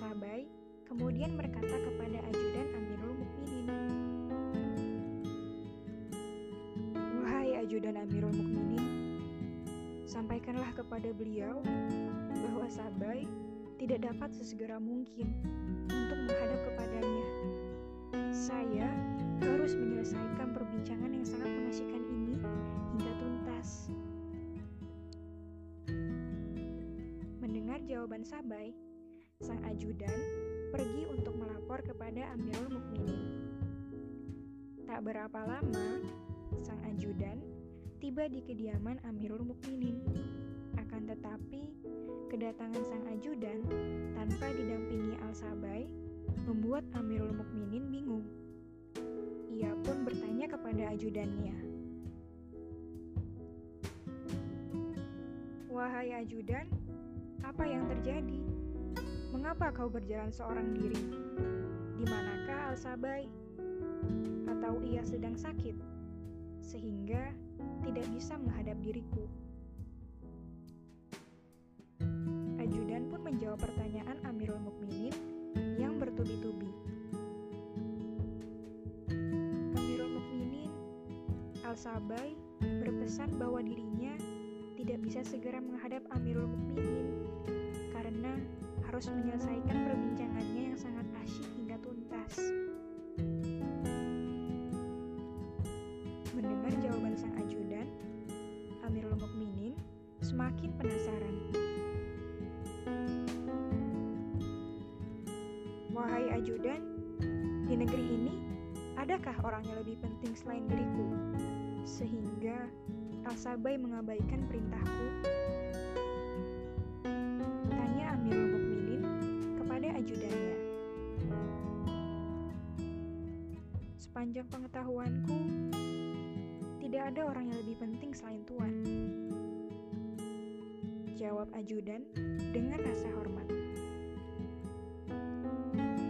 Al-Sabai kemudian berkata kepada ajudan Amirul Mukminin, "Wahai ajudan Amirul Mukminin, sampaikanlah kepada beliau bahwa Sabai tidak dapat sesegera mungkin untuk menghadap kepadanya. Saya harus menyelesaikan perbincangan yang sangat mengasihkan ini hingga tuntas." Mendengar jawaban Sabai, sang ajudan pergi untuk melapor kepada Amirul Mukminin. Tak berapa lama, sang ajudan tiba di kediaman Amirul Mukminin. Akan tetapi, kedatangan sang ajudan tanpa didampingi Al-Sabai membuat Amirul Mukminin bingung. Ia pun bertanya kepada ajudannya, "Wahai ajudan, apa yang terjadi? Mengapa kau berjalan seorang diri? Di manakah Al-Sabai? Atau ia sedang sakit sehingga tidak bisa menghadap diriku?" Ajudan pun menjawab pertanyaan Amirul Mukminin yang bertubi-tubi. Amirul Mukminin Al-Sabai berpesan bahwa dirinya tidak bisa segera menghadap Amirul Mukminin karena harus menyelesaikan perbincangannya yang sangat asyik hingga tuntas. Mendengar jawaban sang ajudan, Amirul Mukminin semakin penasaran. Wahai ajudan, di negeri ini adakah orang yang lebih penting selain diriku? Sehingga Al-Sabai mengabaikan perintahku? Ajudannya. Sepanjang pengetahuanku, tidak ada orang yang lebih penting selain Tuan. Jawab ajudan dengan rasa hormat.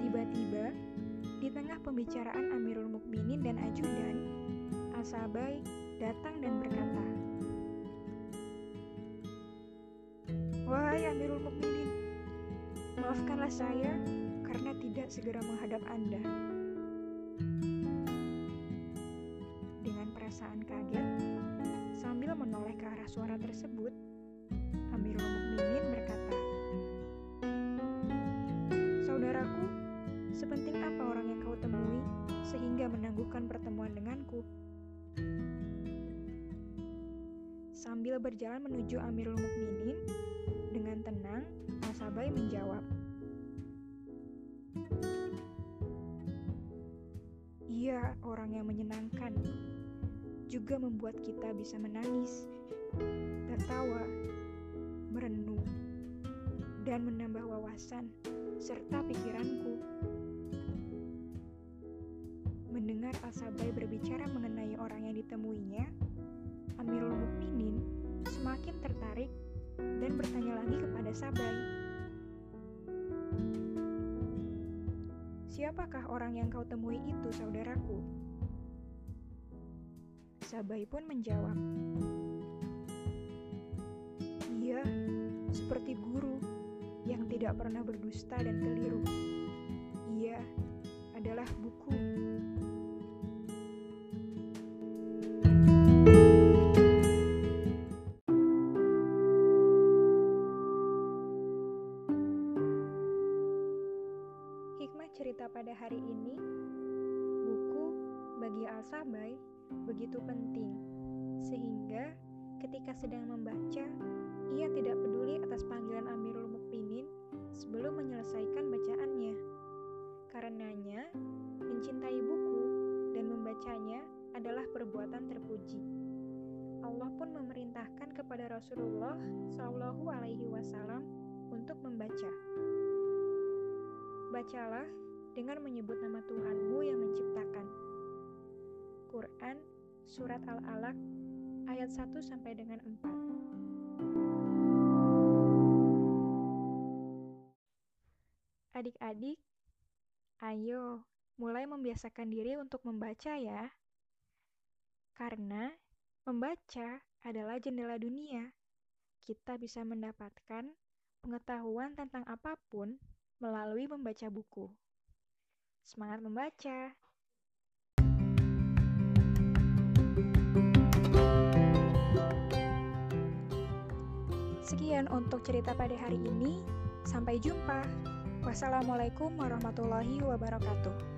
Tiba-tiba, di tengah pembicaraan Amirul Mukminin dan ajudan, Al-Sabai datang dan berkata, Wahai Amirul Mukminin, maafkanlah saya karena tidak segera menghadap Anda. Dengan perasaan kaget, sambil menoleh ke arah suara tersebut, Amirul Mukminin berkata, Saudaraku, sepenting apa orang yang kau temui sehingga menangguhkan pertemuan denganku? Sambil berjalan menuju Amirul Mukminin, dengan tenang, Al-Sabai menjawab, Ia orang yang menyenangkan, juga membuat kita bisa menangis, tertawa, merenung, dan menambah wawasan serta pikiranku. Mendengar Al-Sabai berbicara mengenai orang yang ditemuinya, Amirul Mukminin semakin tertarik dan bertanya lagi kepada Sabai. Siapakah orang yang kau temui itu, saudaraku? Sabai pun menjawab, Ia seperti guru yang tidak pernah berdusta dan keliru. Ia adalah buku. Cerita pada hari ini, buku bagi Al-Sabai begitu penting, sehingga ketika sedang membaca, ia tidak peduli atas panggilan Amirul Mukminin sebelum menyelesaikan bacaannya. Karenanya, mencintai buku dan membacanya adalah perbuatan terpuji. Allah pun memerintahkan kepada Rasulullah Shallallahu Alaihi Wasallam untuk membaca. Bacalah dengan menyebut nama Tuhanmu yang menciptakan. Quran Surat Al-Alaq ayat 1 sampai dengan 4. Adik-adik, ayo mulai membiasakan diri untuk membaca ya. Karena membaca adalah jendela dunia. Kita bisa mendapatkan pengetahuan tentang apa pun melalui membaca buku. Semangat membaca! Sekian untuk cerita pada hari ini. Sampai jumpa. Wassalamualaikum warahmatullahi wabarakatuh.